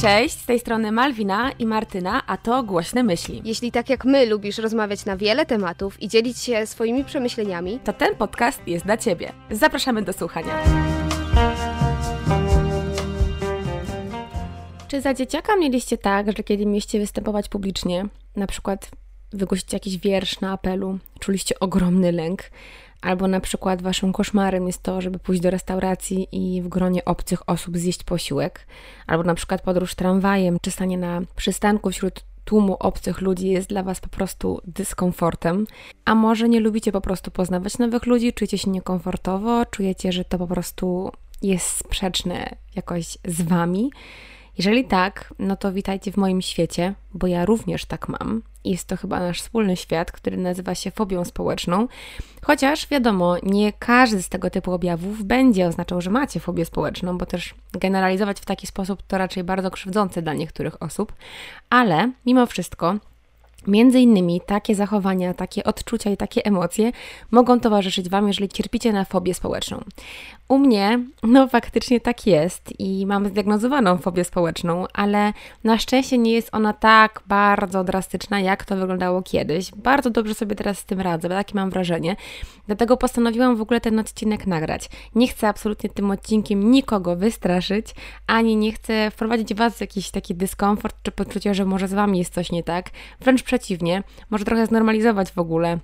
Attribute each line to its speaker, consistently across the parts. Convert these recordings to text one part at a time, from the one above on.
Speaker 1: Cześć, z tej strony Malwina i Martyna, a to Głośne Myśli.
Speaker 2: Jeśli tak jak my lubisz rozmawiać na wiele tematów i dzielić się swoimi przemyśleniami,
Speaker 1: To ten podcast jest dla Ciebie. Zapraszamy do słuchania. Czy za dzieciaka mieliście tak, że kiedy mieliście występować publicznie, na przykład wygłosić jakiś wiersz na apelu, czuliście ogromny lęk? Albo na przykład waszym koszmarem jest to, żeby pójść do restauracji i w gronie obcych osób zjeść posiłek, albo na przykład podróż tramwajem, czy stanie na przystanku wśród tłumu obcych ludzi jest dla was po prostu dyskomfortem. A może nie lubicie po prostu poznawać nowych ludzi, czujecie się niekomfortowo, czujecie, że to po prostu jest sprzeczne jakoś z wami. Jeżeli tak, no to witajcie w moim świecie, bo ja również tak mam. Jest to chyba nasz wspólny świat, który nazywa się fobią społeczną. Chociaż wiadomo, nie każdy z tego typu objawów będzie oznaczał, że macie fobię społeczną, bo też generalizować w taki sposób to raczej bardzo krzywdzące dla niektórych osób. Ale mimo wszystko, Między innymi takie zachowania, takie odczucia i takie emocje mogą towarzyszyć Wam, jeżeli cierpicie na fobię społeczną. U mnie, no faktycznie tak jest i mam zdiagnozowaną fobię społeczną, ale na szczęście nie jest ona tak bardzo drastyczna, jak to wyglądało kiedyś. Bardzo dobrze sobie teraz z tym radzę, takie mam wrażenie. Dlatego postanowiłam w ogóle ten odcinek nagrać. Nie chcę absolutnie tym odcinkiem nikogo wystraszyć, ani nie chcę wprowadzić Was w jakiś taki dyskomfort czy poczucie, że może z Wami jest coś nie tak. Wręcz przeciwnie, może trochę znormalizować w ogóle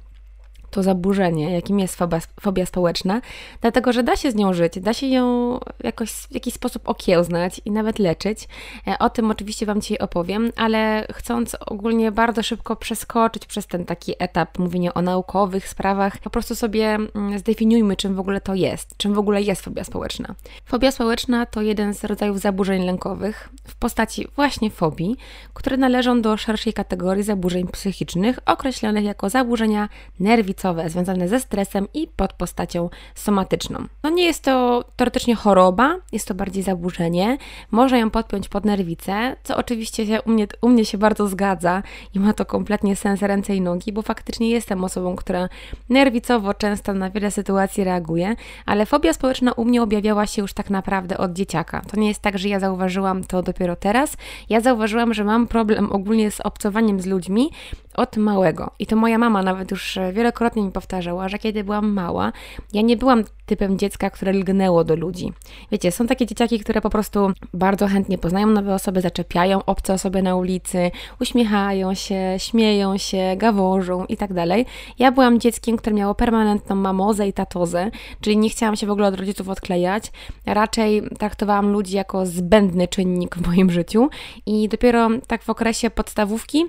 Speaker 1: to zaburzenie, jakim jest fobia, społeczna, dlatego że da się z nią żyć, da się ją jakoś w jakiś sposób okiełznać i nawet leczyć. E, O tym oczywiście Wam dzisiaj opowiem, ale chcąc ogólnie bardzo szybko przeskoczyć przez ten taki etap mówienia o naukowych sprawach, po prostu sobie mm, zdefiniujmy, czym w ogóle to jest, czym w ogóle jest fobia społeczna. Fobia społeczna to jeden z rodzajów zaburzeń lękowych w postaci właśnie fobii, które należą do szerszej kategorii zaburzeń psychicznych, określonych jako zaburzenia nerwicowe związane ze stresem i pod postacią somatyczną. No nie jest to teoretycznie choroba, jest to bardziej zaburzenie. Można ją podpiąć pod nerwicę, co oczywiście się u, mnie, u mnie się bardzo zgadza i ma to kompletnie sens ręce i nogi, bo faktycznie jestem osobą, która nerwicowo często na wiele sytuacji reaguje, ale fobia społeczna u mnie objawiała się już tak naprawdę od dzieciaka. To nie jest tak, że ja zauważyłam to dopiero teraz. Ja zauważyłam, że mam problem ogólnie z obcowaniem z ludźmi od małego. I to moja mama nawet już wielokrotnie mi powtarzała, że kiedy byłam mała, ja nie byłam typem dziecka, które lgnęło do ludzi. Wiecie, są takie dzieciaki, które po prostu bardzo chętnie poznają nowe osoby, zaczepiają obce osoby na ulicy, uśmiechają się, śmieją się, gaworzą i tak dalej. Ja byłam dzieckiem, które miało permanentną mamozę i tatozę, czyli nie chciałam się w ogóle od rodziców odklejać. Raczej traktowałam ludzi jako zbędny czynnik w moim życiu i dopiero tak w okresie podstawówki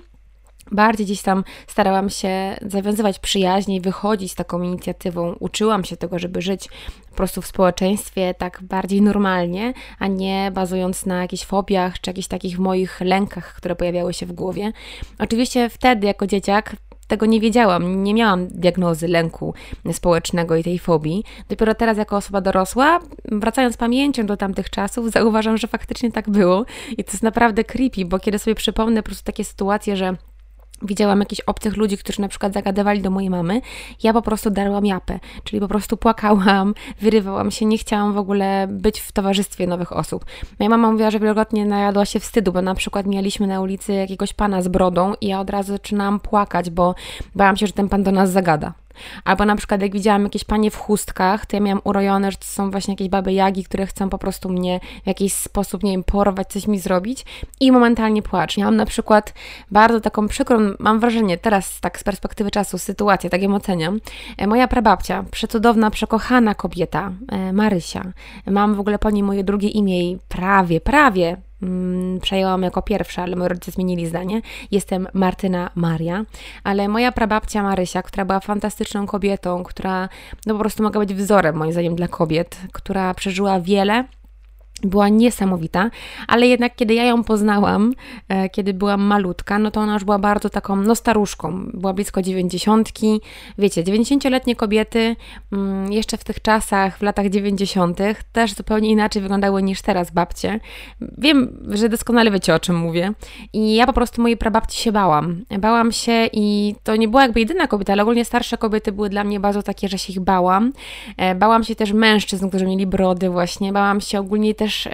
Speaker 1: Bardziej gdzieś tam starałam się zawiązywać przyjaźnie i wychodzić z taką inicjatywą. Uczyłam się tego, żeby żyć po prostu w społeczeństwie tak bardziej normalnie, a nie bazując na jakichś fobiach czy jakichś takich moich lękach, które pojawiały się w głowie. Oczywiście wtedy, jako dzieciak, tego nie wiedziałam, nie miałam diagnozy lęku społecznego i tej fobii. Dopiero teraz, jako osoba dorosła, wracając pamięcią do tamtych czasów, zauważam, że faktycznie tak było. I to jest naprawdę creepy, bo kiedy sobie przypomnę po prostu takie sytuacje, że widziałam jakichś obcych ludzi, którzy na przykład zagadywali do mojej mamy, ja po prostu darłam japę, czyli po prostu płakałam, wyrywałam się, nie chciałam w ogóle być w towarzystwie nowych osób. Moja mama mówiła, że wielokrotnie najadła się wstydu, bo na przykład mieliśmy na ulicy jakiegoś pana z brodą i ja od razu zaczynałam płakać, bo bałam się, że ten pan do nas zagada. Albo na przykład jak widziałam jakieś panie w chustkach, to ja miałam urojone, że to są właśnie jakieś baby jagi, które chcą po prostu mnie w jakiś sposób, nie wiem, porwać, coś mi zrobić i momentalnie płacz. Miałam na przykład bardzo taką przykrą, mam wrażenie, teraz tak z perspektywy czasu, sytuację, tak ją oceniam. E, Moja prababcia, przecudowna, przekochana kobieta, e, Marysia. Mam w ogóle po niej moje drugie imię i prawie, prawie przejęłam jako pierwsza, ale moi rodzice zmienili zdanie. Jestem Martyna Maria, ale moja prababcia Marysia, która była fantastyczną kobietą, która no po prostu mogła być wzorem moim zdaniem dla kobiet, która przeżyła wiele, była niesamowita, ale jednak kiedy ja ją poznałam, e, kiedy byłam malutka, no to ona już była bardzo taką, no staruszką, była blisko dziewięćdziesiątki, wiecie, dziewięćdziesięcioletnie kobiety mm, jeszcze w tych czasach, w latach dziewięćdziesiątych, też zupełnie inaczej wyglądały niż teraz babcie. Wiem, że doskonale wiecie o czym mówię i ja po prostu mojej prababci się bałam. Bałam się i to nie była jakby jedyna kobieta, ale ogólnie starsze kobiety były dla mnie bardzo takie, że się ich bałam. E, Bałam się też mężczyzn, którzy mieli brody właśnie, bałam się ogólnie też też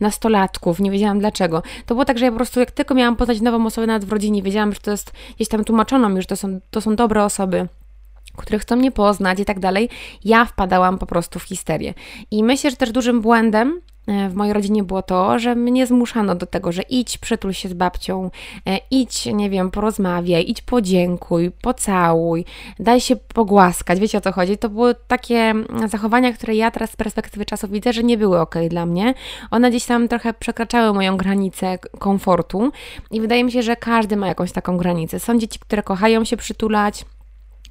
Speaker 1: nastolatków, nie wiedziałam dlaczego. To było tak, że ja po prostu jak tylko miałam poznać nową osobę nawet w rodzinie, wiedziałam, że to jest, gdzieś tam tłumaczono mi, że to są, to są dobre osoby które chcą mnie poznać i tak dalej, ja wpadałam po prostu w histerię. I myślę, że też dużym błędem w mojej rodzinie było to, że mnie zmuszano do tego, że idź, przytul się z babcią, e, idź, nie wiem, porozmawiaj, idź podziękuj, pocałuj, daj się pogłaskać, wiecie o co chodzi. To były takie zachowania, które ja teraz z perspektywy czasu widzę, że nie były ok dla mnie. One gdzieś tam trochę przekraczały moją granicę komfortu i wydaje mi się, że każdy ma jakąś taką granicę. Są dzieci, które kochają się przytulać,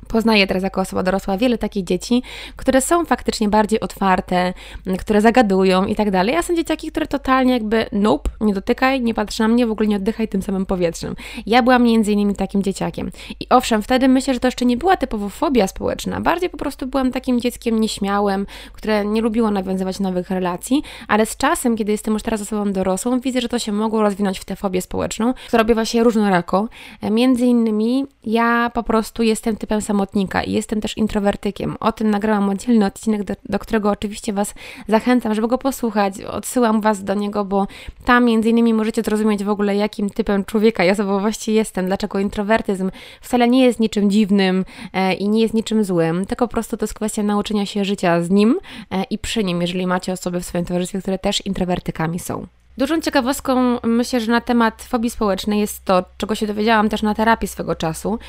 Speaker 1: Poznaję teraz jako osoba dorosła wiele takich dzieci, które są faktycznie bardziej otwarte, które zagadują i tak dalej, a są dzieciaki, które totalnie jakby nope, nie dotykaj, nie patrz na mnie, w ogóle nie oddychaj tym samym powietrzem. Ja byłam między innymi takim dzieciakiem. I owszem, wtedy myślę, że to jeszcze nie była typowo fobia społeczna, bardziej po prostu byłam takim dzieckiem nieśmiałym, które nie lubiło nawiązywać nowych relacji, ale z czasem, kiedy jestem już teraz osobą dorosłą, widzę, że to się mogło rozwinąć w tę fobię społeczną, która objawa się różnorako. Między innymi ja po prostu jestem typem samotnika i jestem też introwertykiem. O tym nagrałam oddzielny odcinek, do, do, którego oczywiście Was zachęcam, żeby go posłuchać. Odsyłam Was do niego, bo tam między innymi możecie zrozumieć w ogóle, jakim typem człowieka i osobowości jestem, dlaczego introwertyzm wcale nie jest niczym dziwnym e, i nie jest niczym złym, tylko po prostu to jest kwestia nauczenia się życia z nim e, i przy nim, jeżeli macie osoby w swoim towarzystwie, które też introwertykami są. Dużą ciekawostką myślę, że na temat fobii społecznej jest to, czego się dowiedziałam też na terapii swego czasu,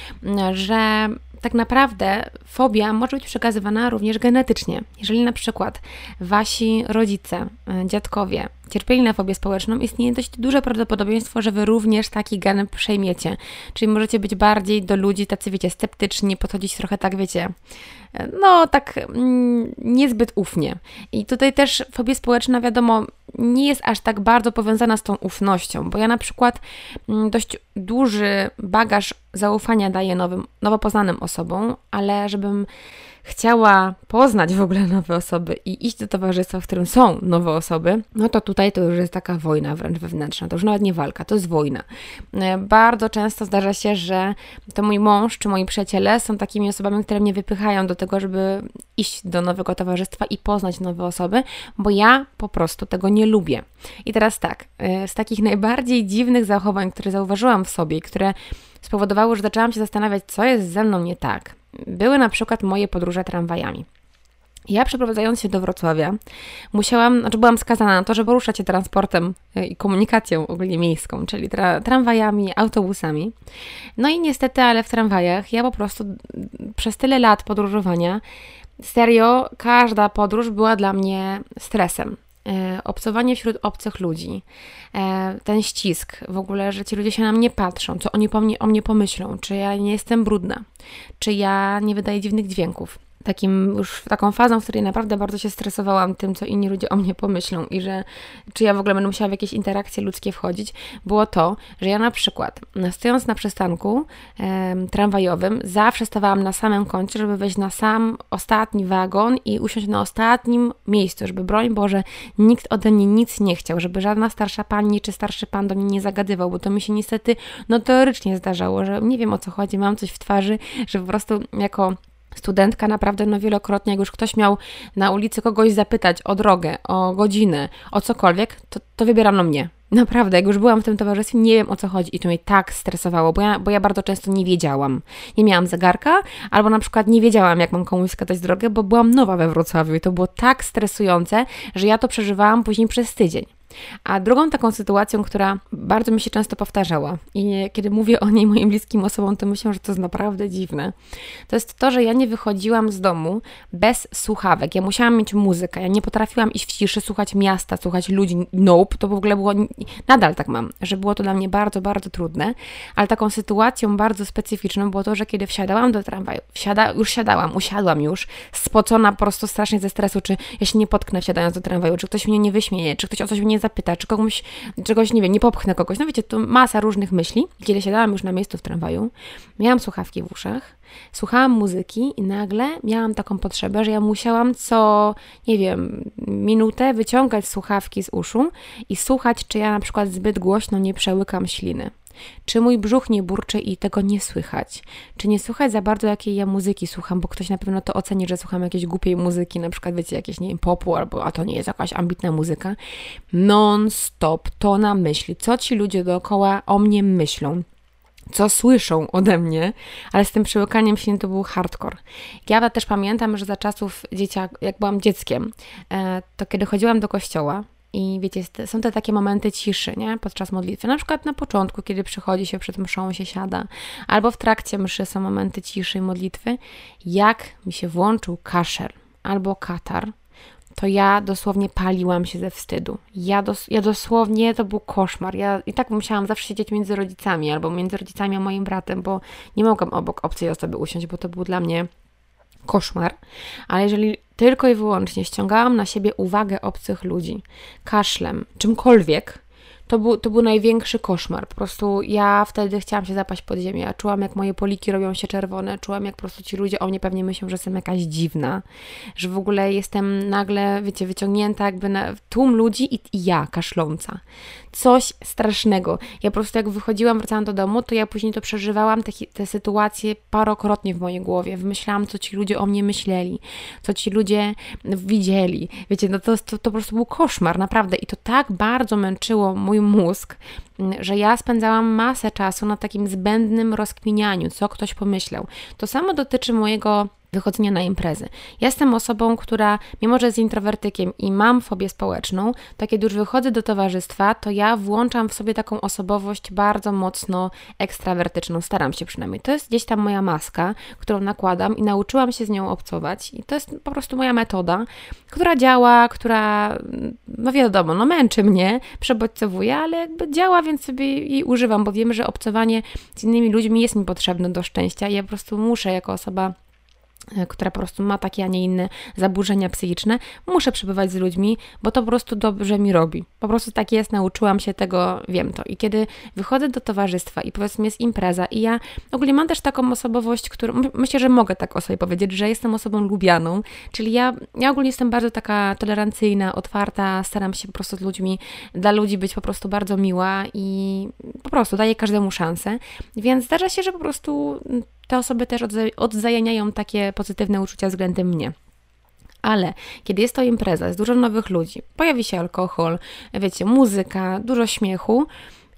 Speaker 1: że tak naprawdę fobia może być przekazywana również genetycznie. Jeżeli na przykład wasi rodzice, e, dziadkowie cierpieli na fobię społeczną, istnieje dość duże prawdopodobieństwo, że wy również taki gen przejmiecie. Czyli możecie być bardziej do ludzi tacy, wiecie, sceptyczni, podchodzić trochę tak, wiecie, no tak mm, niezbyt ufnie. I tutaj też fobia społeczna, wiadomo, nie jest aż tak bardzo powiązana z tą ufnością, bo ja na przykład mm, dość duży bagaż zaufania daję nowym, nowo poznanym osobom, ale żebym chciała poznać w ogóle nowe osoby i iść do towarzystwa, w którym są nowe osoby, no to tutaj to już jest taka wojna wręcz wewnętrzna. To już nawet nie walka, to jest wojna. E, bardzo często zdarza się, że to mój mąż czy moi przyjaciele są takimi osobami, które mnie wypychają do tego, żeby iść do nowego towarzystwa i poznać nowe osoby, bo ja po prostu tego nie lubię. I teraz tak, e, z takich najbardziej dziwnych zachowań, które zauważyłam w sobie, które spowodowały, że zaczęłam się zastanawiać, co jest ze mną nie tak, były na przykład moje podróże tramwajami. Ja przeprowadzając się do Wrocławia, musiałam, znaczy byłam skazana na to, że poruszać się transportem e, i komunikacją ogólnie miejską, czyli tra tramwajami, autobusami. No i niestety, ale w tramwajach ja po prostu przez tyle lat podróżowania, serio, każda podróż była dla mnie stresem. E, obcowanie wśród obcych ludzi, e, ten ścisk, w ogóle, że ci ludzie się na mnie patrzą, co oni po mnie, o mnie pomyślą, czy ja nie jestem brudna, czy ja nie wydaję dziwnych dźwięków takim już taką fazą, w której naprawdę bardzo się stresowałam tym, co inni ludzie o mnie pomyślą i że czy ja w ogóle będę musiała w jakieś interakcje ludzkie wchodzić, było to, że ja na przykład stojąc na przystanku e, tramwajowym, zawsze stawałam na samym końcu, żeby wejść na sam ostatni wagon i usiąść na ostatnim miejscu, żeby broń Boże, nikt ode mnie nic nie chciał, żeby żadna starsza pani czy starszy pan do mnie nie zagadywał, bo to mi się niestety notorycznie zdarzało, że nie wiem o co chodzi, mam coś w twarzy, że po prostu jako studentka naprawdę no wielokrotnie, jak już ktoś miał na ulicy kogoś zapytać o drogę, o godzinę, o cokolwiek, to, to wybieram no mnie. Naprawdę, jak już byłam w tym towarzystwie, nie wiem o co chodzi i to mnie tak stresowało, bo ja, bo ja bardzo często nie wiedziałam. Nie miałam zegarka, albo na przykład nie wiedziałam, jak mam komuś wskazać drogę, bo byłam nowa we Wrocławiu i to było tak stresujące, że ja to przeżywałam później przez tydzień. A drugą taką sytuacją, która bardzo mi się często powtarzała i kiedy mówię o niej moim bliskim osobom, to myślę, że to jest naprawdę dziwne, to jest to, że ja nie wychodziłam z domu bez słuchawek. Ja musiałam mieć muzykę, ja nie potrafiłam iść w ciszy, słuchać miasta, słuchać ludzi. Nope, to w ogóle było, nadal tak mam, że było to dla mnie bardzo, bardzo trudne, ale taką sytuacją bardzo specyficzną było to, że kiedy wsiadałam do tramwaju, wsiada, już siadałam, usiadłam już, spocona po prostu strasznie ze stresu, czy ja się nie potknę wsiadając do tramwaju, czy ktoś mnie nie wyśmieje, czy ktoś o coś mnie zapyta, czy komuś, czegoś, nie wiem, nie popchnę kogoś. No wiecie, to masa różnych myśli. Kiedy siadałam już na miejscu w tramwaju, miałam słuchawki w uszach, słuchałam muzyki i nagle miałam taką potrzebę, że ja musiałam co, nie wiem, minutę wyciągać słuchawki z uszu i słuchać, czy ja na przykład zbyt głośno nie przełykam śliny. Czy mój brzuch nie burczy i tego nie słychać? Czy nie słychać za bardzo, jakiej ja muzyki słucham, bo ktoś na pewno to oceni, że słucham jakiejś głupiej muzyki, na przykład, wiecie, jakieś, nie wiem, popu, albo a to nie jest jakaś ambitna muzyka. Non-stop, to na myśli, co ci ludzie dookoła o mnie myślą co słyszą ode mnie, ale z tym przełykaniem się to był hardcore. Ja też pamiętam, że za czasów dzieciak, jak byłam dzieckiem, e, to kiedy chodziłam do kościoła, i wiecie, są te takie momenty ciszy, nie? Podczas modlitwy. Na przykład na początku, kiedy przychodzi się przed mszą, się siada, albo w trakcie mszy są momenty ciszy i modlitwy. Jak mi się włączył kaszel albo katar, to ja dosłownie paliłam się ze wstydu. Ja, dos ja dosłownie, to był koszmar. Ja i tak musiałam zawsze siedzieć między rodzicami albo między rodzicami a moim bratem, bo nie mogłam obok obcej osoby usiąść, bo to był dla mnie koszmar. Ale jeżeli tylko i wyłącznie ściągałam na siebie uwagę obcych ludzi, kaszlem, czymkolwiek, to był, to był największy koszmar. Po prostu ja wtedy chciałam się zapaść pod ziemię. Czułam, jak moje poliki robią się czerwone, czułam, jak po prostu ci ludzie o mnie pewnie myślą, że jestem jakaś dziwna, że w ogóle jestem nagle, wiecie, wyciągnięta jakby na tłum ludzi i, i ja kaszląca. Coś strasznego. Ja po prostu jak wychodziłam, wracałam do domu, to ja później to przeżywałam, te, te sytuacje parokrotnie w mojej głowie. Wymyślałam, co ci ludzie o mnie myśleli, co ci ludzie widzieli. Wiecie, no to, to, to po prostu był koszmar, naprawdę. I to tak bardzo męczyło mój mózg, że ja spędzałam masę czasu na takim zbędnym rozkminianiu, co ktoś pomyślał. To samo dotyczy mojego wychodzenia na imprezy. Ja jestem osobą, która, mimo że jest introwertykiem i mam fobię społeczną, to kiedy już wychodzę do towarzystwa, to ja włączam w sobie taką osobowość bardzo mocno ekstrawertyczną. Staram się przynajmniej. To jest gdzieś tam moja maska, którą nakładam i nauczyłam się z nią obcować. I to jest po prostu moja metoda, która działa, która, no wiadomo, no męczy mnie, przebodźcowuje, ale jakby działa, więc sobie jej używam, bo wiem, że obcowanie z innymi ludźmi jest mi potrzebne do szczęścia i ja po prostu muszę jako osoba która po prostu ma takie, a nie inne zaburzenia psychiczne, muszę przebywać z ludźmi, bo to po prostu dobrze mi robi. Po prostu tak jest, nauczyłam się tego, wiem to. I kiedy wychodzę do towarzystwa i powiedzmy jest impreza i ja ogólnie mam też taką osobowość, którą, myślę, że mogę tak o sobie powiedzieć, że jestem osobą lubianą, czyli ja, ja ogólnie jestem bardzo taka tolerancyjna, otwarta, staram się po prostu z ludźmi, dla ludzi być po prostu bardzo miła i po prostu daję każdemu szansę, więc zdarza się, że po prostu te osoby też odzajaniają takie pozytywne uczucia względem mnie. Ale kiedy jest to impreza, jest dużo nowych ludzi, pojawi się alkohol, wiecie, muzyka, dużo śmiechu,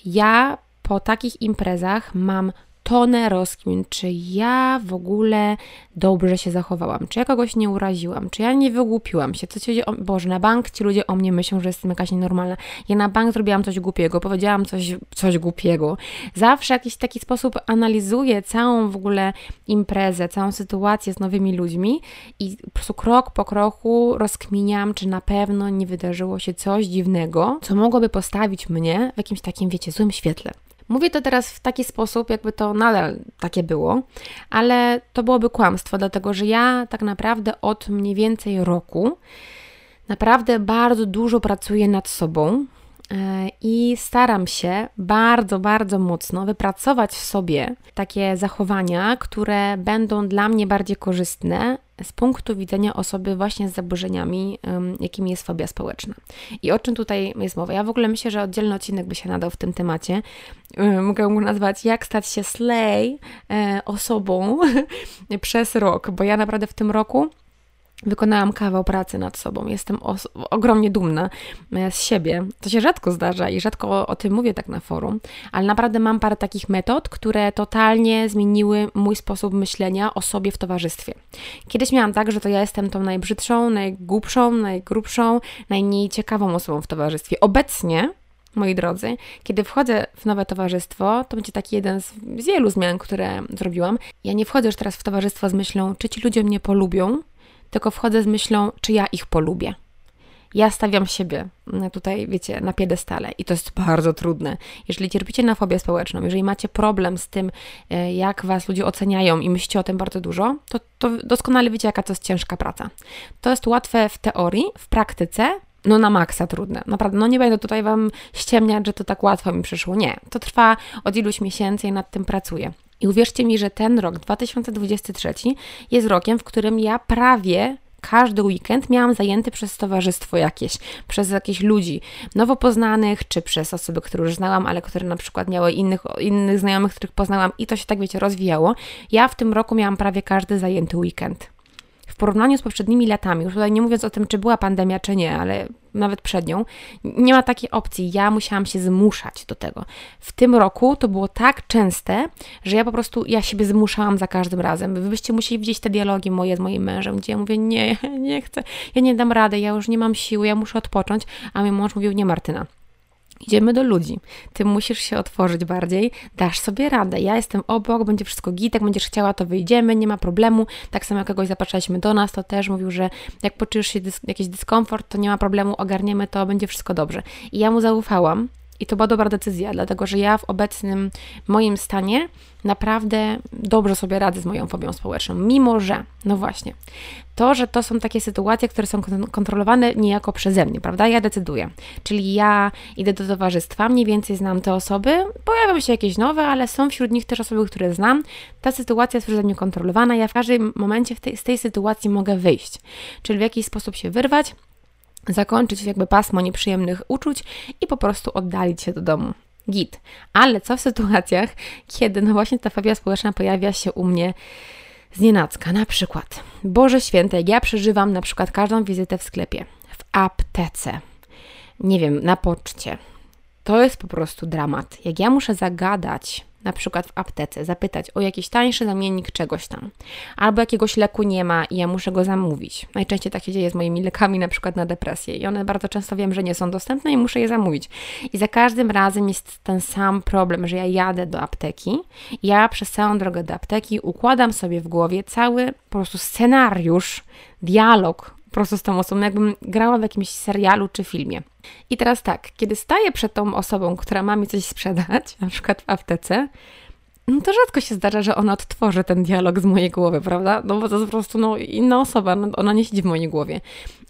Speaker 1: ja po takich imprezach mam tonę rozkmin, czy ja w ogóle dobrze się zachowałam, czy ja kogoś nie uraziłam, czy ja nie wygłupiłam się, co ci ludzie, o, Boże, na bank ci ludzie o mnie myślą, że jestem jakaś nienormalna, ja na bank zrobiłam coś głupiego, powiedziałam coś, coś głupiego. Zawsze w jakiś taki sposób analizuję całą w ogóle imprezę, całą sytuację z nowymi ludźmi i po prostu krok po kroku rozkminiam, czy na pewno nie wydarzyło się coś dziwnego, co mogłoby postawić mnie w jakimś takim, wiecie, złym świetle. Mówię to teraz w taki sposób, jakby to nadal takie było, ale to byłoby kłamstwo, dlatego że ja tak naprawdę od mniej więcej roku naprawdę bardzo dużo pracuję nad sobą, i staram się bardzo, bardzo mocno wypracować w sobie takie zachowania, które będą dla mnie bardziej korzystne z punktu widzenia osoby właśnie z zaburzeniami, jakimi jest fobia społeczna. I o czym tutaj jest mowa? Ja w ogóle myślę, że oddzielny odcinek by się nadał w tym temacie. E, mogę go nazwać Jak stać się slay e, osobą przez rok, bo ja naprawdę w tym roku Wykonałam kawał pracy nad sobą. Jestem ogromnie dumna e, z siebie. To się rzadko zdarza i rzadko o, o, tym mówię tak na forum, ale naprawdę mam parę takich metod, które totalnie zmieniły mój sposób myślenia o sobie w towarzystwie. Kiedyś miałam tak, że to ja jestem tą najbrzydszą, najgłupszą, najgrubszą, najmniej ciekawą osobą w towarzystwie. Obecnie moi drodzy, kiedy wchodzę w nowe towarzystwo, to będzie taki jeden z, z wielu zmian, które zrobiłam. Ja nie wchodzę już teraz w towarzystwo z myślą, czy ci ludzie mnie polubią, tylko wchodzę z myślą, czy ja ich polubię. Ja stawiam siebie mm, tutaj, wiecie, na piedestale i to jest bardzo trudne. Jeżeli cierpicie na fobię społeczną, jeżeli macie problem z tym, e, jak was ludzie oceniają i myślicie o tym bardzo dużo, to, to doskonale wiecie, jaka to jest ciężka praca. To jest łatwe w teorii, w praktyce no na maksa trudne. Naprawdę, no nie będę tutaj Wam ściemniać, że to tak łatwo mi przyszło. Nie, to trwa od iluś miesięcy i nad tym pracuję. I uwierzcie mi, że ten rok 2023 jest rokiem, w którym ja prawie każdy weekend miałam zajęty przez towarzystwo jakieś, przez jakichś ludzi nowo poznanych, czy przez osoby, które już znałam, ale które na przykład miały innych, innych znajomych, których poznałam i to się tak, wiecie, rozwijało. Ja w tym roku miałam prawie każdy zajęty weekend w porównaniu z poprzednimi latami, już tutaj nie mówiąc o tym, czy była pandemia, czy nie, ale nawet przed nią, nie ma takiej opcji. Ja musiałam się zmuszać do tego. W tym roku to było tak częste, że ja po prostu, ja siebie zmuszałam za każdym razem. Wy byście musieli widzieć te dialogi moje z moim mężem, gdzie ja mówię, nie, nie chcę, ja nie dam rady, ja już nie mam siły, ja muszę odpocząć, a mój mąż mówił, nie Martyna, Idziemy do ludzi. Ty musisz się otworzyć bardziej, dasz sobie radę. Ja jestem obok, będzie wszystko git, jak będziesz chciała, to wyjdziemy, nie ma problemu. Tak samo jak kogoś zapraszaliśmy do nas, to też mówił, że jak poczujesz się dys jakiś dyskomfort, to nie ma problemu, ogarniemy to, będzie wszystko dobrze. I ja mu zaufałam i to była dobra decyzja, dlatego że ja w obecnym moim stanie naprawdę dobrze sobie radzę z moją fobią społeczną, mimo że, no właśnie, to, że to są takie sytuacje, które są kontrolowane niejako przeze mnie, prawda? Ja decyduję. Czyli ja idę do towarzystwa, mniej więcej znam te osoby, pojawią się jakieś nowe, ale są wśród nich też osoby, które znam. Ta sytuacja jest przeze mnie kontrolowana, ja w każdym momencie tej, z tej sytuacji mogę wyjść, czyli w jakiś sposób się wyrwać, zakończyć jakby pasmo nieprzyjemnych uczuć i po prostu oddalić się do domu. Git. Ale co w sytuacjach, kiedy no właśnie ta fobia społeczna pojawia się u mnie z nienacka? Na przykład, Boże Święte, jak ja przeżywam na przykład każdą wizytę w sklepie, w aptece, nie wiem, na poczcie. To jest po prostu dramat. Jak ja muszę zagadać na przykład w aptece, zapytać o jakiś tańszy zamiennik czegoś tam, albo jakiegoś leku nie ma i ja muszę go zamówić. Najczęściej tak się dzieje z moimi lekami, na przykład na depresję, i one bardzo często wiem, że nie są dostępne i muszę je zamówić. I za każdym razem jest ten sam problem, że ja jadę do apteki, ja przez całą drogę do apteki układam sobie w głowie cały po prostu scenariusz, dialog po prostu z tą osobą, jakbym grała w jakimś serialu czy filmie. I teraz tak, kiedy staję przed tą osobą, która ma mi coś sprzedać, na przykład w aptece, no to rzadko się zdarza, że ona odtworzy ten dialog z mojej głowy, prawda? No bo to jest po prostu no, inna osoba, no, ona nie siedzi w mojej głowie.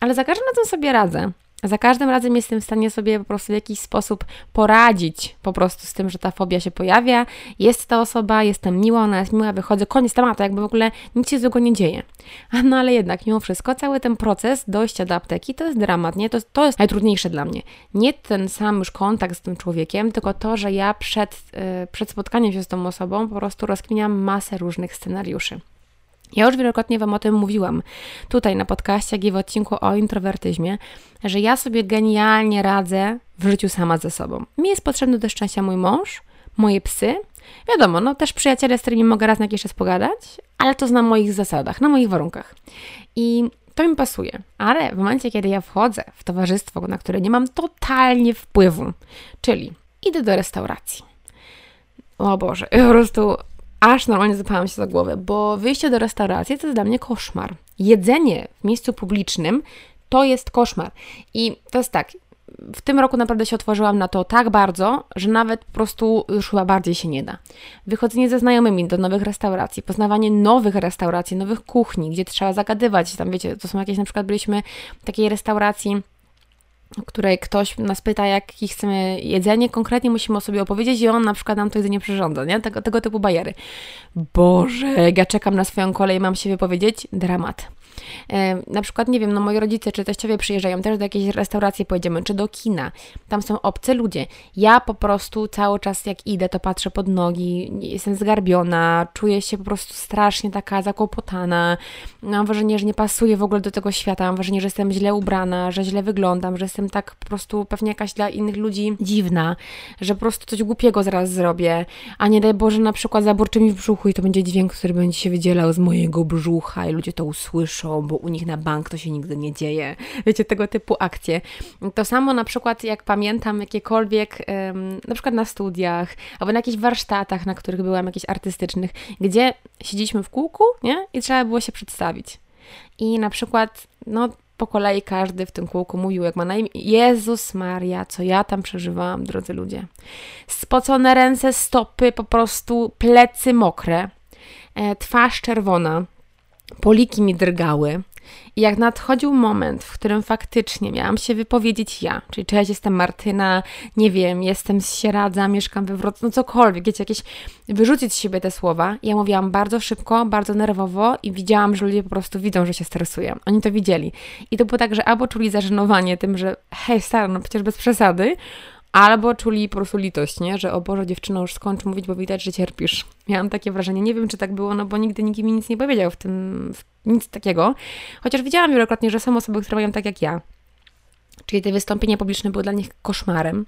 Speaker 1: Ale za każdym razem sobie radzę. Za każdym razem jestem w stanie sobie po prostu w jakiś sposób poradzić po prostu z tym, że ta fobia się pojawia. Jest ta osoba, jestem miła, ona jest miła, wychodzę, koniec tematu, jakby w ogóle nic się złego nie dzieje. No ale jednak, mimo wszystko, cały ten proces dojścia do apteki to jest dramat, nie? To, to jest najtrudniejsze dla mnie. Nie ten sam już kontakt z tym człowiekiem, tylko to, że ja przed, yy, przed spotkaniem się z tą osobą po prostu rozkminiam masę różnych scenariuszy. Ja już wielokrotnie Wam o tym mówiłam tutaj na podcaście, jak i w odcinku o introwertyzmie, że ja sobie genialnie radzę w życiu sama ze sobą. Mi jest potrzebny do szczęścia mój mąż, moje psy, wiadomo, no też przyjaciele, z którymi mogę raz na jakiś czas pogadać, ale to na moich zasadach, na moich warunkach. I to mi pasuje. Ale w momencie, kiedy ja wchodzę w towarzystwo, na które nie mam totalnie wpływu, czyli idę do restauracji. O Boże, po prostu aż normalnie zapałam się za głowę, bo wyjście do restauracji to jest dla mnie koszmar. Jedzenie w miejscu publicznym to jest koszmar. I to jest tak, w tym roku naprawdę się otworzyłam na to tak bardzo, że nawet po prostu już chyba bardziej się nie da. Wychodzenie ze znajomymi do nowych restauracji, poznawanie nowych restauracji, nowych kuchni, gdzie trzeba zagadywać. Tam wiecie, to są jakieś, na przykład byliśmy w takiej restauracji, której ktoś nas pyta, jakie chcemy jedzenie, konkretnie musimy o sobie opowiedzieć i on na przykład nam to jedzenie przyrządza, nie? Tego, tego typu bajery. Boże, ja czekam na swoją kolej, mam się wypowiedzieć, dramat. Na przykład, nie wiem, no moi rodzice czy teściowie przyjeżdżają też do jakiejś restauracji, pojedziemy, czy do kina. Tam są obce ludzie. Ja po prostu cały czas jak idę, to patrzę pod nogi, jestem zgarbiona, czuję się po prostu strasznie taka zakłopotana. Mam wrażenie, że nie pasuję w ogóle do tego świata. Mam wrażenie, że jestem źle ubrana, że źle wyglądam, że jestem tak po prostu pewnie jakaś dla innych ludzi dziwna, że po prostu coś głupiego zaraz zrobię, a nie daj Boże na przykład zaburczy mi w brzuchu i to będzie dźwięk, który będzie się wydzielał z mojego brzucha i ludzie to usłyszą bo u nich na bank to się nigdy nie dzieje. Wiecie, tego typu akcje. To samo na przykład, jak pamiętam jakiekolwiek, na przykład na studiach, albo na jakichś warsztatach, na których byłam, jakichś artystycznych, gdzie siedzieliśmy w kółku, nie? I trzeba było się przedstawić. I na przykład, no, po kolei każdy w tym kółku mówił, jak ma na imię. Jezus Maria, co ja tam przeżywałam, drodzy ludzie. Spocone ręce, stopy, po prostu plecy mokre, e, twarz czerwona, poliki mi drgały, I jak nadchodził moment, w którym faktycznie miałam się wypowiedzieć ja, czyli cześć, jestem Martyna, nie wiem, jestem z Sieradza, mieszkam we Wrocławiu, no cokolwiek, wiecie, jakieś, wyrzucić z siebie te słowa. Ja mówiłam bardzo szybko, bardzo nerwowo i widziałam, że ludzie po prostu widzą, że się stresuję. Oni to widzieli. I to było tak, że albo czuli zażenowanie tym, że hej, stara, no przecież bez przesady, Albo czuli po prostu litość, nie? Że o Boże, dziewczyno, już skończ mówić, bo widać, że cierpisz. Miałam takie wrażenie. Nie wiem, czy tak było, no bo nigdy nikt mi nic nie powiedział w tym, w nic takiego. Chociaż widziałam wielokrotnie, że są osoby, które mają tak jak ja. Czyli te wystąpienia publiczne były dla nich koszmarem.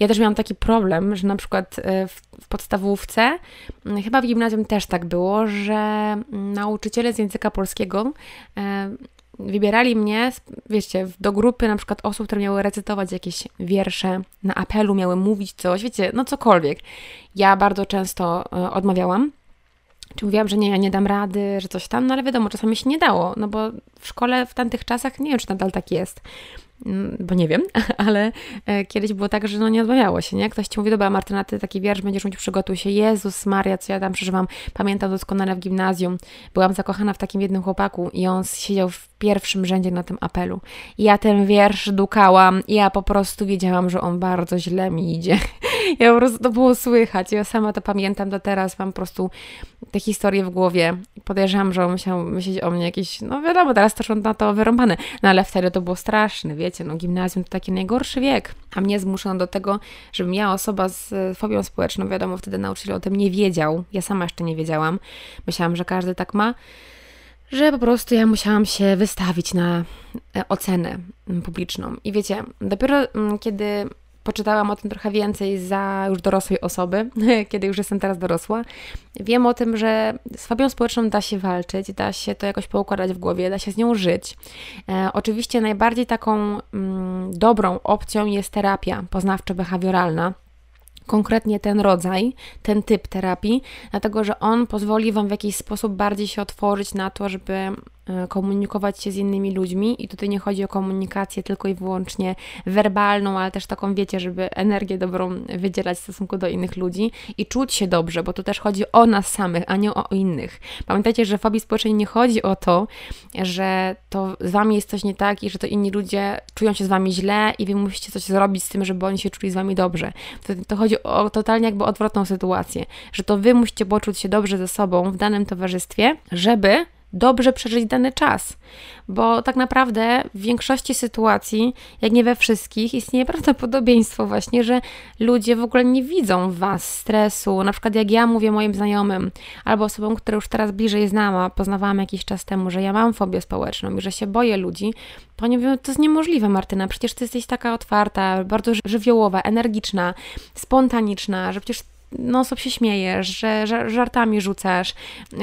Speaker 1: Ja też miałam taki problem, że na przykład e, w, podstawówce, chyba w gimnazjum też tak było, że nauczyciele z języka polskiego e, wybierali mnie, wiecie, do grupy na przykład osób, które miały recytować jakieś wiersze, na apelu miały mówić coś, wiecie, no cokolwiek. Ja bardzo często e, odmawiałam, czy mówiłam, że nie, ja nie dam rady, że coś tam, no ale wiadomo, czasami się nie dało, no bo w szkole w tamtych czasach, nie wiem, czy nadal tak jest, bo nie wiem, ale e, kiedyś było tak, że no nie odmawiało się, nie? Ktoś ci mówi, dobra Martyna, ty taki wiersz będziesz mówić, przygotuj się. Jezus Maria, co ja tam przeżywam. Pamiętam doskonale w gimnazjum. Byłam zakochana w takim jednym chłopaku i on siedział w pierwszym rzędzie na tym apelu. I ja ten wiersz dukałam i ja po prostu wiedziałam, że on bardzo źle mi idzie. Ja po prostu to było słychać. Ja sama to pamiętam do teraz, mam po prostu te historie w głowie. Podejrzewam, że on musiał myśleć o mnie jakieś, no wiadomo, teraz też on na to wyrąbane. No ale wtedy to było straszne, wiecie, no gimnazjum to taki najgorszy wiek. A mnie zmuszono do tego, żebym ja, osoba z fobią społeczną, wiadomo, wtedy nauczyciel o tym nie wiedział. Ja sama jeszcze nie wiedziałam. Myślałam, że każdy tak ma że po prostu ja musiałam się wystawić na e, ocenę publiczną. I wiecie, dopiero mm, kiedy poczytałam o tym trochę więcej za już dorosłej osoby, kiedy już jestem teraz dorosła. Wiem o tym, że z fobią społeczną da się walczyć, da się to jakoś poukładać w głowie, da się z nią żyć. E, oczywiście najbardziej taką mm, dobrą opcją jest terapia poznawczo-behawioralna konkretnie ten rodzaj, ten typ terapii, dlatego że on pozwoli Wam w jakiś sposób bardziej się otworzyć na to, żeby komunikować się z innymi ludźmi i tutaj nie chodzi o komunikację tylko i wyłącznie werbalną, ale też taką, wiecie, żeby energię dobrą wydzielać w stosunku do innych ludzi i czuć się dobrze, bo tu też chodzi o nas samych, a nie o innych. Pamiętajcie, że w fobii społecznej nie chodzi o to, że to z Wami jest coś nie tak i że to inni ludzie czują się z Wami źle i Wy musicie coś zrobić z tym, żeby oni się czuli z Wami dobrze. To, to chodzi o totalnie jakby odwrotną sytuację, że to Wy musicie poczuć się dobrze ze sobą w danym towarzystwie, żeby dobrze przeżyć dany czas, bo tak naprawdę w większości sytuacji, jak nie we wszystkich, istnieje prawdopodobieństwo właśnie, że ludzie w ogóle nie widzą w Was stresu. Na przykład jak ja mówię moim znajomym albo osobom, które już teraz bliżej znam, a poznawałam jakiś czas temu, że ja mam fobię społeczną i że się boję ludzi, to oni mówią, to jest niemożliwe Martyna, przecież Ty jesteś taka otwarta, bardzo żywiołowa, energiczna, spontaniczna, że przecież non-stop się śmiejesz, że żartami rzucasz,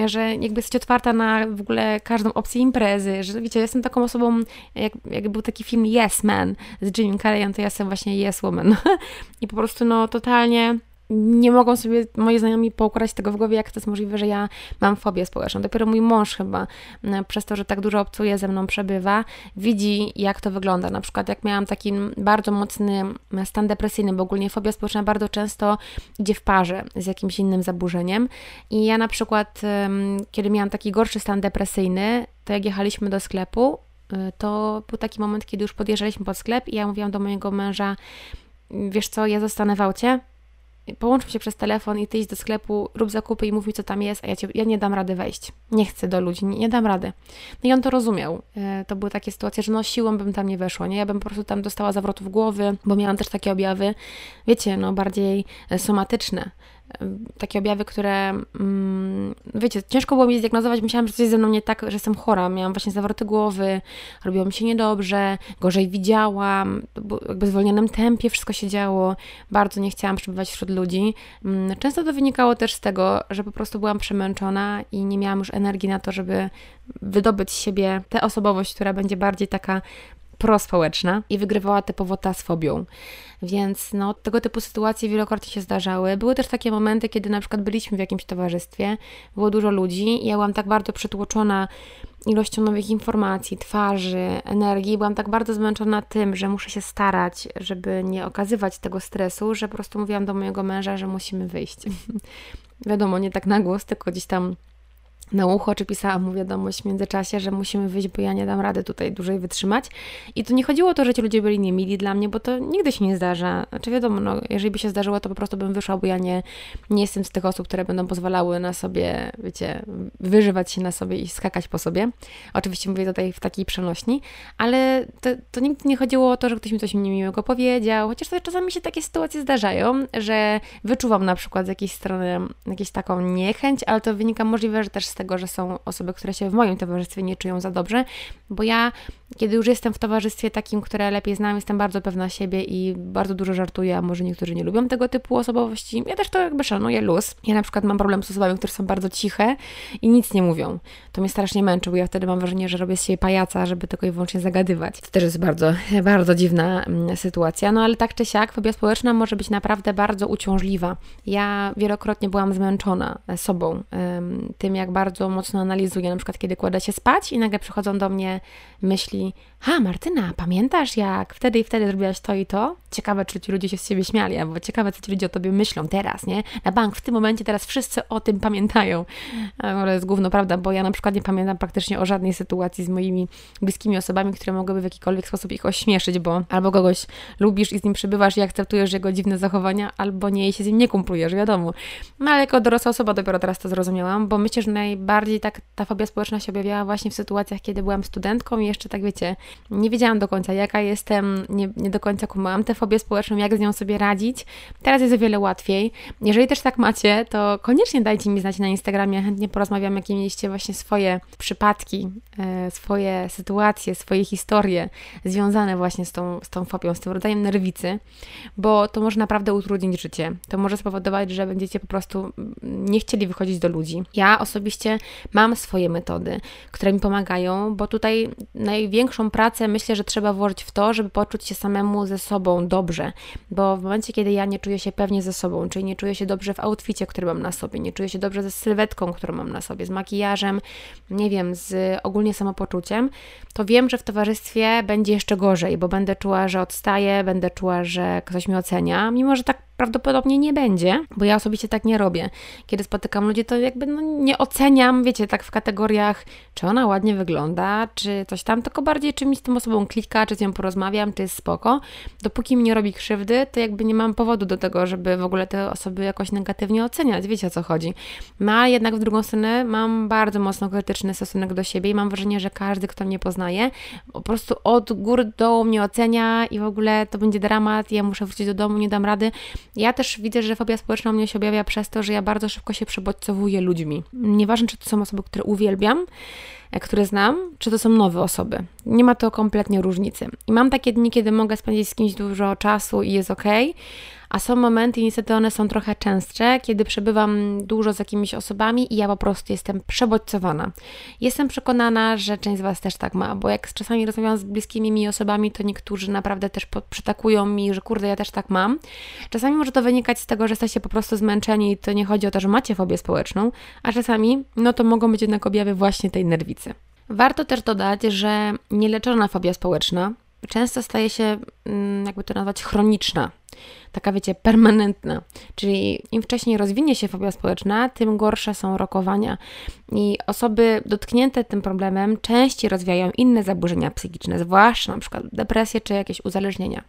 Speaker 1: że jakby jesteś otwarta na w ogóle każdą opcję imprezy, że wiecie, jestem taką osobą, jak, jak był taki film Yes Man z Jimmy Carreyem, to ja jestem właśnie Yes Woman. I po prostu no totalnie nie mogą sobie moi znajomi poukładać tego w głowie, jak to jest możliwe, że ja mam fobię społeczną. Dopiero mój mąż chyba, przez to, że tak dużo obcuje ze mną, przebywa, widzi, jak to wygląda. Na przykład, jak miałam taki bardzo mocny stan depresyjny, bo ogólnie fobia społeczna bardzo często idzie w parze z jakimś innym zaburzeniem. I ja na przykład, kiedy miałam taki gorszy stan depresyjny, to jak jechaliśmy do sklepu, y, to był taki moment, kiedy już podjeżdżaliśmy pod sklep i ja mówiłam do mojego męża, wiesz co, ja zostanę w aucie, połączmy się przez telefon i ty idź do sklepu, rób zakupy i mów mi, co tam jest, a ja, cię, ja nie dam rady wejść. Nie chcę do ludzi, nie, nie dam rady. No i on to rozumiał. E, to były takie sytuacje, że no siłą bym tam nie weszła, nie? Ja bym po prostu tam dostała zawrotów głowy, bo miałam też takie objawy, wiecie, no bardziej e, somatyczne takie objawy, które, mm, wiecie, ciężko było mi zdiagnozować. Myślałam, że coś ze mną nie tak, że jestem chora. Miałam właśnie zawroty głowy, robiło mi się niedobrze, gorzej widziałam, jakby w zwolnionym tempie wszystko się działo. Bardzo nie chciałam przebywać wśród ludzi. Mm, często to wynikało też z tego, że po prostu byłam przemęczona i nie miałam już energii na to, żeby wydobyć z siebie tę osobowość, która będzie bardziej taka prospołeczna i wygrywała typowo ta z fobią. Więc no, tego typu sytuacje wielokrotnie się zdarzały. Były też takie momenty, kiedy na przykład byliśmy w jakimś towarzystwie, było dużo ludzi i ja byłam tak bardzo przytłoczona ilością nowych informacji, twarzy, energii. Byłam tak bardzo zmęczona tym, że muszę się starać, żeby nie okazywać tego stresu, że po prostu mówiłam do mojego męża, że musimy wyjść. Wiadomo, nie tak na głos, tylko gdzieś tam na ucho, czy pisałam mu wiadomość w międzyczasie, że musimy wyjść, bo ja nie dam rady tutaj dłużej wytrzymać. I tu nie chodziło o to, że ci ludzie byli niemili dla mnie, bo to nigdy się nie zdarza. Znaczy wiadomo, no, jeżeli by się zdarzyło, to po prostu bym wyszła, bo ja nie, nie jestem z tych osób, które będą pozwalały na sobie, wiecie, wyżywać się na sobie i skakać po sobie. Oczywiście mówię tutaj w takiej przenośni, ale to, to nigdy nie chodziło o to, że ktoś mi coś niemiłego powiedział, chociaż to czasami się takie sytuacje zdarzają, że wyczuwam na przykład z jakiejś strony jakąś taką niechęć, ale to wynika możliwe, że też z tego, że są osoby, które się w moim towarzystwie nie czują za dobrze, bo ja, kiedy już jestem w towarzystwie takim, które lepiej znam, jestem bardzo pewna siebie i bardzo dużo żartuję, a może niektórzy nie lubią tego typu osobowości. Ja też to jakby szanuję luz. Ja na przykład mam problem z osobami, które są bardzo ciche i nic nie mówią. To mnie strasznie męczy, bo ja wtedy mam wrażenie, że robię z siebie pajaca, żeby tylko i wyłącznie zagadywać. To też jest bardzo, bardzo dziwna mm, sytuacja, no ale tak czy siak, fobia społeczna może być naprawdę bardzo uciążliwa. Ja wielokrotnie byłam zmęczona sobą, tym jak bardzo bardzo mocno analizuję, na przykład kiedy kładę się spać i nagle przychodzą do mnie myśli, ha Martyna, pamiętasz jak wtedy i wtedy zrobiłaś to i to? Ciekawe, czy ci ludzie się z siebie śmiali, albo ciekawe, co ci ludzie o tobie myślą teraz, nie? Na bank w tym momencie teraz wszyscy o tym pamiętają. Ale jest główno prawda, bo ja na przykład nie pamiętam praktycznie o żadnej sytuacji z moimi bliskimi osobami, które mogłyby w jakikolwiek sposób ich ośmieszyć, bo albo kogoś lubisz i z nim przebywasz i akceptujesz jego dziwne zachowania, albo nie i się z nim nie kumplujesz, wiadomo. No ale jako dorosła osoba dopiero teraz to zrozumiałam, bo myślę, że najbardziej tak ta fobia społeczna się objawiała właśnie w sytuacjach, kiedy byłam studentką i jeszcze tak wiecie, nie wiedziałam do końca jaka jestem, nie, nie do końca kumałam tę fobię społeczną, jak z nią sobie radzić. Teraz jest o wiele łatwiej. Jeżeli też tak macie, to koniecznie dajcie mi znać na Instagramie, chętnie porozmawiam, jakie mieliście właśnie swoje przypadki, e, swoje sytuacje, swoje historie związane właśnie z tą, z tą fobią, z tym rodzajem nerwicy, bo to może naprawdę utrudnić życie. To może spowodować, że będziecie po prostu nie chcieli wychodzić do ludzi. Ja osobiście mam swoje metody, które mi pomagają, bo tutaj największą pracę myślę, że trzeba włożyć w to, żeby poczuć się samemu ze sobą dobrze, bo w momencie, kiedy ja nie czuję się pewnie ze sobą, czyli nie czuję się dobrze w outficie, który mam na sobie, nie czuję się dobrze ze sylwetką, którą mam na sobie, z makijażem, nie wiem, z ogólnie samopoczuciem, to wiem, że w towarzystwie będzie jeszcze gorzej, bo będę czuła, że odstaję, będę czuła, że ktoś mnie ocenia, mimo że tak prawdopodobnie nie będzie, bo ja osobiście tak nie robię. Kiedy spotykam ludzi, to jakby no, nie oceniam, wiecie, tak w kategoriach, czy ona ładnie wygląda, czy coś tam, tylko bardziej czy mi z tą osobą klika, czy z nią porozmawiam, czy jest spoko. Dopóki mi nie robi krzywdy, to jakby nie mam powodu do tego, żeby w ogóle te osoby jakoś negatywnie oceniać. Wiecie o co chodzi. No a jednak w drugą stronę mam bardzo mocno krytyczny stosunek do siebie i mam wrażenie, że każdy, kto mnie poznaje, po prostu od góry do mnie ocenia i w ogóle to będzie dramat, ja muszę wrócić do domu, nie dam rady. Ja też widzę, że fobia społeczna u mnie się objawia przez to, że ja bardzo szybko się przebodźcowuję ludźmi. Nieważne, czy to są osoby, które uwielbiam, e, które znam, czy to są nowe osoby. Nie ma to kompletnie różnicy. I mam takie dni, kiedy mogę spędzić z kimś dużo czasu i jest ok, a są momenty, niestety one są trochę częstsze, kiedy przebywam dużo z jakimiś osobami i ja po prostu jestem przebodźcowana. Jestem przekonana, że część z Was też tak ma, bo jak czasami rozmawiam z bliskimi mi osobami, to niektórzy naprawdę też przytakują mi, że kurde, ja też tak mam. Czasami może to wynikać z tego, że jesteście po prostu zmęczeni i to nie chodzi o to, że macie fobię społeczną, a czasami, no to mogą być jednak objawy właśnie tej nerwicy. Warto też dodać, że nieleczona fobia społeczna często staje się, mm, jakby to nazwać, chroniczna taka wiecie, permanentna. Czyli im wcześniej rozwinie się fobia społeczna, tym gorsze są rokowania. I osoby dotknięte tym problemem częściej rozwijają inne zaburzenia psychiczne, zwłaszcza na przykład depresję czy jakieś uzależnienia.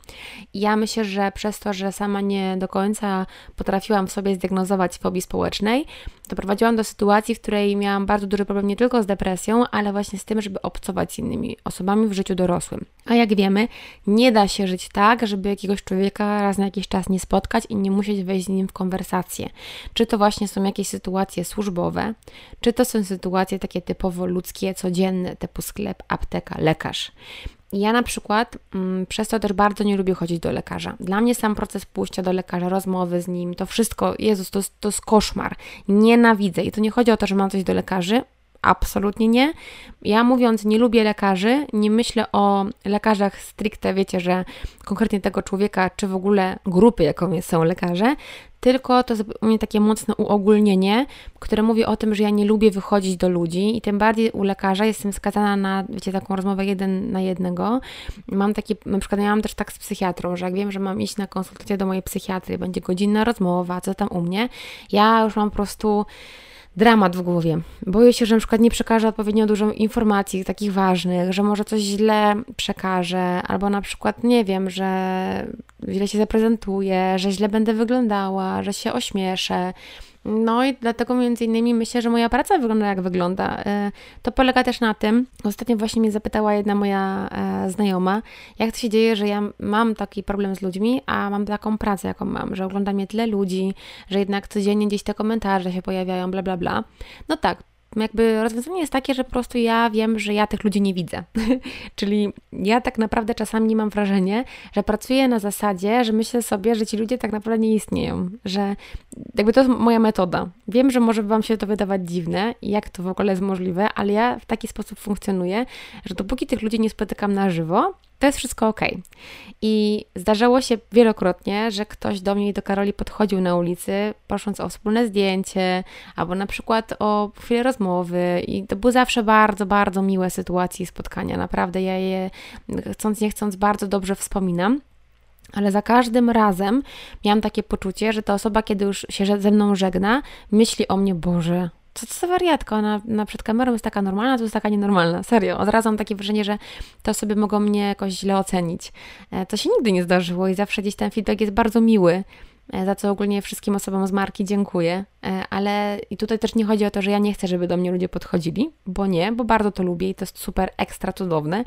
Speaker 1: I ja myślę, że przez to, że sama nie do końca potrafiłam w sobie zdiagnozować fobii społecznej, doprowadziłam do sytuacji, w której miałam bardzo duży problem nie tylko z depresją, ale właśnie z tym, żeby obcować z innymi osobami w życiu dorosłym. A jak wiemy, nie da się żyć tak, żeby jakiegoś człowieka raz na jakiś czas nie spotkać i nie musieć wejść z nim w konwersację. Czy to właśnie są jakieś sytuacje służbowe, czy to są sytuacje takie typowo ludzkie, codzienne, typu sklep, apteka, lekarz. Ja na przykład mm, przez to też bardzo nie lubię chodzić do lekarza. Dla mnie sam proces pójścia do lekarza, rozmowy z nim, to wszystko, Jezus, to, to jest koszmar. Nienawidzę. I to nie chodzi o to, że mam coś do lekarzy, absolutnie nie. Ja mówiąc, nie lubię lekarzy, nie myślę o lekarzach stricte, wiecie, że konkretnie tego człowieka, czy w ogóle grupy, jaką są lekarze, tylko to jest u mnie takie mocne uogólnienie, które mówi o tym, że ja nie lubię wychodzić do ludzi i tym bardziej u lekarza jestem skazana na, wiecie, taką rozmowę jeden na jednego. Mam takie, na przykład ja mam też tak z psychiatrą, że jak wiem, że mam iść na konsultację do mojej psychiatry, będzie godzinna rozmowa, co tam u mnie, ja już mam po prostu dramat w głowie. Boję się, że na przykład nie przekażę odpowiednio dużo informacji takich ważnych, że może coś źle przekażę, albo na przykład nie wiem, że źle się zaprezentuję, że źle będę wyglądała, że się ośmieszę. No i dlatego między innymi myślę, że moja praca wygląda jak wygląda. E, to polega też na tym, ostatnio właśnie mnie zapytała jedna moja e, znajoma, jak to się dzieje, że ja mam taki problem z ludźmi, a mam taką pracę, jaką mam, że ogląda mnie tyle ludzi, że jednak codziennie gdzieś te komentarze się pojawiają, bla, bla, bla. No tak, jakby rozwiązanie jest takie, że po prostu ja wiem, że ja tych ludzi nie widzę. Czyli ja tak naprawdę czasami mam wrażenie, że pracuję na zasadzie, że myślę sobie, że ci ludzie tak naprawdę nie istnieją, że jakby to jest moja metoda. Wiem, że może Wam się to wydawać dziwne i jak to w ogóle jest możliwe, ale ja w taki sposób funkcjonuję, że dopóki tych ludzi nie spotykam na żywo, to jest wszystko ok. I zdarzało się wielokrotnie, że ktoś do mnie i do Karoli podchodził na ulicy, prosząc o wspólne zdjęcie, albo na przykład o chwilę rozmowy. I to były zawsze bardzo, bardzo miłe sytuacje i spotkania. Naprawdę ja je chcąc, nie chcąc bardzo dobrze wspominam. Ale za każdym razem miałam takie poczucie, że ta osoba, kiedy już się ze mną żegna, myśli o mnie, Boże, co to za wariatka, ona na przed kamerą jest taka normalna, to jest taka nienormalna. Serio, od razu mam takie wrażenie, że te osoby mogą mnie jakoś źle ocenić. E, to się nigdy nie zdarzyło i zawsze gdzieś ten feedback jest bardzo miły. E, za co ogólnie wszystkim osobom z marki dziękuję. E, ale i tutaj też nie chodzi o to, że ja nie chcę, żeby do mnie ludzie podchodzili, bo nie, bo bardzo to lubię i to jest super ekstra cudowne.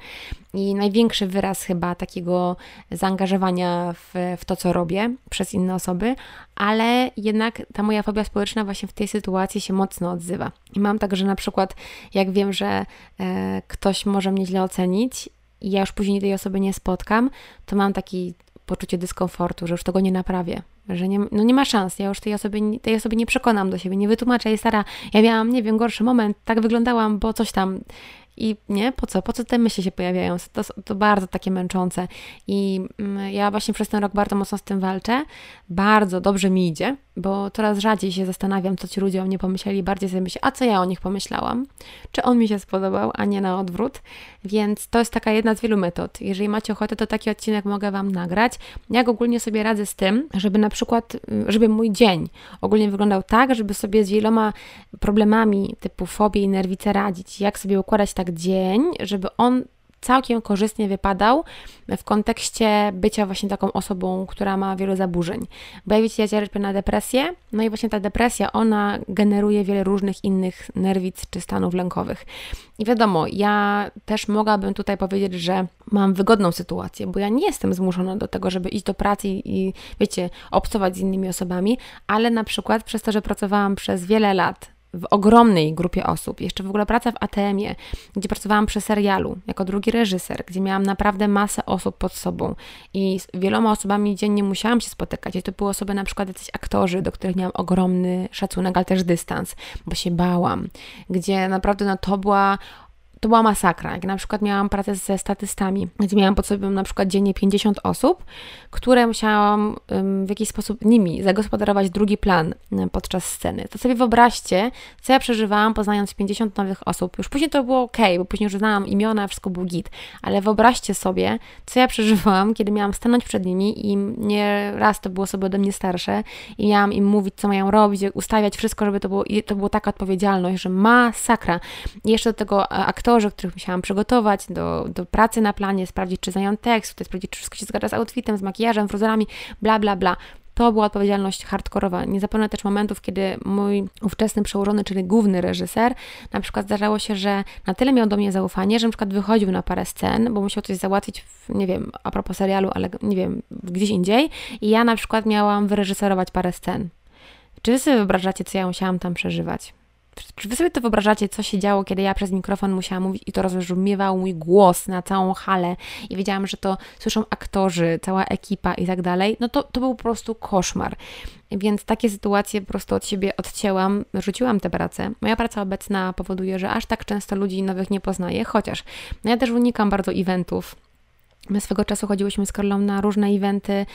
Speaker 1: I największy wyraz chyba takiego zaangażowania w, w to, co robię przez inne osoby, ale jednak ta moja fobia społeczna właśnie w tej sytuacji się mocno odzywa. I mam tak, że na przykład jak wiem, że e, ktoś może mnie źle ocenić i ja już później tej osoby nie spotkam, to mam taki poczucie dyskomfortu, że już tego nie naprawię, że nie, no nie ma szans, ja już tej osoby, tej osoby nie przekonam do siebie, nie wytłumaczę jej stara, ja miałam, nie wiem, gorszy moment, tak wyglądałam, bo coś tam i nie, po co? Po co te myśli się pojawiają? To, to bardzo takie męczące. I mm, ja właśnie przez ten rok bardzo mocno z tym walczę. Bardzo dobrze mi idzie, bo coraz rzadziej się zastanawiam, co ci ludzie o mnie pomyśleli. Bardziej sobie myślę, a co ja o nich pomyślałam? Czy on mi się spodobał, a nie na odwrót? Więc to jest taka jedna z wielu metod. Jeżeli macie ochotę, to taki odcinek mogę Wam nagrać. Jak ogólnie sobie radzę z tym, żeby na przykład, żeby mój dzień ogólnie wyglądał tak, żeby sobie z wieloma problemami typu fobii i nerwice radzić. Jak sobie układać tak dzień, żeby on całkiem korzystnie wypadał w kontekście bycia właśnie taką osobą, która ma wiele zaburzeń. Bo jak wiecie, ja cierpię na depresję, no i właśnie ta depresja, ona generuje wiele różnych innych nerwic czy stanów lękowych. I wiadomo, ja też mogłabym tutaj powiedzieć, że mam wygodną sytuację, bo ja nie jestem zmuszona do tego, żeby iść do pracy i, wiecie, obcować z innymi osobami, ale na przykład przez to, że pracowałam przez wiele lat w ogromnej grupie osób. Jeszcze w ogóle praca w ATM-ie, gdzie pracowałam przy serialu jako drugi reżyser, gdzie miałam naprawdę masę osób pod sobą i z wieloma osobami dziennie musiałam się spotykać. I to były osoby na przykład jacyś aktorzy, do których miałam ogromny szacunek, ale też dystans, bo się bałam. Gdzie naprawdę no, to była to była masakra. Jak na przykład miałam pracę ze statystami, gdzie miałam pod sobą na przykład dziennie 50 osób, które musiałam w jakiś sposób nimi zagospodarować drugi plan podczas sceny. To sobie wyobraźcie, co ja przeżywałam poznając 50 nowych osób. Już później to było ok, bo później już znałam imiona, wszystko był git, ale wyobraźcie sobie, co ja przeżywałam, kiedy miałam stanąć przed nimi i nie raz to było osoby ode mnie starsze i miałam im mówić, co mają robić, ustawiać wszystko, żeby to było, to było taka odpowiedzialność, że masakra. I jeszcze do tego aktorzy aktorzy, których musiałam przygotować do, do pracy na planie, sprawdzić, czy znają tekst, tutaj sprawdzić, czy wszystko się zgadza z outfitem, z makijażem, fruzerami, bla, bla, bla. To była odpowiedzialność hardkorowa. Nie zapomnę też momentów, kiedy mój ówczesny przełożony, czyli główny reżyser, na przykład zdarzało się, że na tyle miał do mnie zaufanie, że na przykład wychodził na parę scen, bo musiał coś załatwić, w, nie wiem, a propos serialu, ale nie wiem, gdzieś indziej i ja na przykład miałam wyreżyserować parę scen. Czy wy sobie wyobrażacie, co ja musiałam tam przeżywać? Czy wy sobie to wyobrażacie, co się działo, kiedy ja przez mikrofon musiałam mówić i to rozbrzmiewał mój głos na całą halę i wiedziałam, że to słyszą aktorzy, cała ekipa i tak dalej? No to, to był po prostu koszmar. Więc takie sytuacje po prostu od siebie odcięłam, rzuciłam tę pracę. Moja praca obecna powoduje, że aż tak często ludzi nowych nie poznaję, chociaż no ja też unikam bardzo eventów My swego czasu chodziłyśmy z Karlą na różne eventy,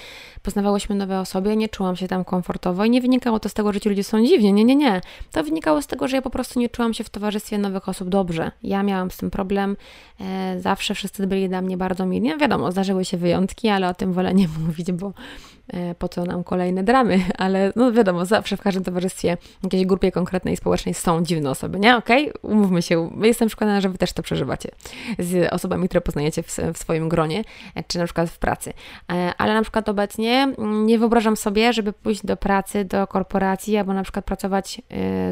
Speaker 1: poznawałyśmy nowe osoby, nie czułam się tam komfortowo i nie wynikało to z tego, że ci ludzie są dziwni, nie, nie, nie. To wynikało z tego, że ja po prostu nie czułam się w towarzystwie nowych osób dobrze. Ja miałam z tym problem, e, zawsze wszyscy byli dla mnie bardzo mili. No wiadomo, zdarzyły się wyjątki, ale o tym wolę nie mówić, bo po co nam kolejne dramy, ale no wiadomo, zawsze w każdym towarzystwie, jakiejś grupie konkretnej społecznej są dziwne osoby, nie? Okej, okay? umówmy się, jestem przekonana, że Wy też to przeżywacie z osobami, które poznajecie w, w swoim gronie, e, czy na przykład w pracy. E, ale na przykład obecnie nie wyobrażam sobie, żeby pójść do pracy, do korporacji, albo na przykład pracować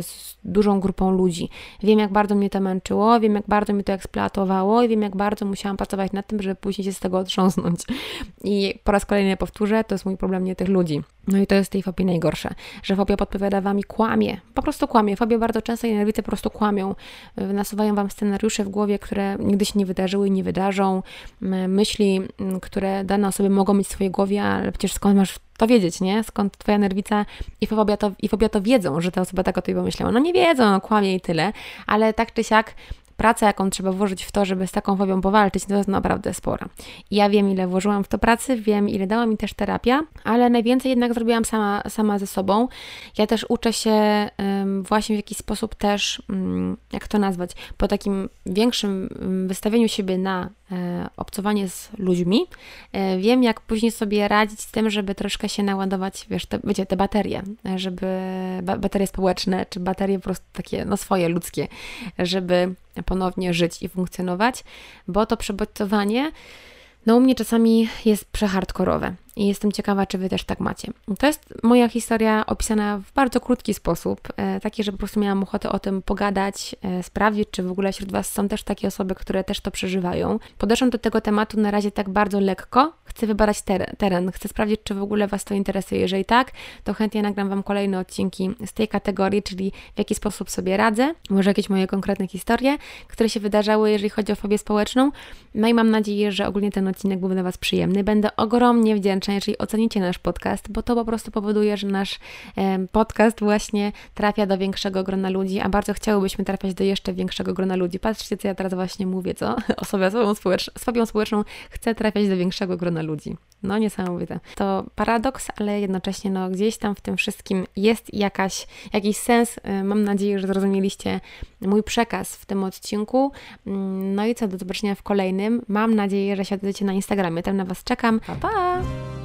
Speaker 1: z dużą grupą ludzi. Wiem, jak bardzo mnie to męczyło, wiem, jak bardzo mnie to eksploatowało i wiem, jak bardzo musiałam pracować nad tym, żeby później się z tego otrząsnąć. I po raz kolejny powtórzę, to jest mój problem, nie tych ludzi. No i to jest tej fobii najgorsze, że fobia podpowiada wam i kłamie, po prostu kłamie. Fobie bardzo często i nerwice po prostu kłamią, nasuwają wam scenariusze w głowie, które nigdy się nie wydarzyły i nie wydarzą, myśli, które dane osoby mogą mieć w swojej głowie, ale przecież skąd masz to wiedzieć, nie? Skąd twoja nerwica i fobia to, i fobia to wiedzą, że ta osoba tak o tej pomyślała. No nie wiedzą, no kłamie i tyle, ale tak czy siak praca, jaką trzeba włożyć w to, żeby z taką fobią powalczyć, to jest naprawdę spora. ja wiem, ile włożyłam w to pracy, wiem, ile dała mi też terapia, ale najwięcej jednak zrobiłam sama, sama ze sobą. Ja też uczę się właśnie w jakiś sposób też, um, jak to nazwać, po takim większym wystawieniu siebie na obcowanie z ludźmi, e, wiem, jak później sobie radzić z tym, żeby troszkę się naładować, wiesz, te, wiecie, te baterie, żeby ba baterie społeczne, czy baterie po prostu takie, no swoje, ludzkie, żeby ponownie żyć i funkcjonować, bo to przebodźcowanie no u mnie czasami jest przehardkorowe i jestem ciekawa, czy Wy też tak macie. To jest moja historia opisana w bardzo krótki sposób, e, taki, że po prostu miałam ochotę o tym pogadać, e, sprawdzić, czy w ogóle wśród Was są też takie osoby, które też to przeżywają. Podeszłam do tego tematu na razie tak bardzo lekko, chcę wybrać teren, teren, chcę sprawdzić, czy w ogóle Was to interesuje. Jeżeli tak, to chętnie nagram Wam kolejne odcinki z tej kategorii, czyli w jaki sposób sobie radzę, może jakieś moje konkretne historie, które się wydarzały, jeżeli chodzi o fobię społeczną. No i mam nadzieję, że ogólnie ten odcinek był dla Was przyjemny. Będę ogromnie wdzięczna wdzięczna, jeżeli ocenicie nasz podcast, bo to po prostu powoduje, że nasz podcast właśnie trafia do większego grona ludzi, a bardzo chciałybyśmy trafiać do jeszcze większego grona ludzi. Patrzcie, co ja teraz właśnie mówię, co? Osoba z społeczną, fobią społeczną chce trafiać do większego grona ludzi. No niesamowite. To paradoks, ale jednocześnie no, gdzieś tam w tym wszystkim jest jakaś, jakiś sens. E, mam nadzieję, że zrozumieliście mój przekaz w tym odcinku. Mm, no i co, do zobaczenia w kolejnym. Mam nadzieję, że się dowiecie na Instagramie. Tam na Was czekam. Pa, pa!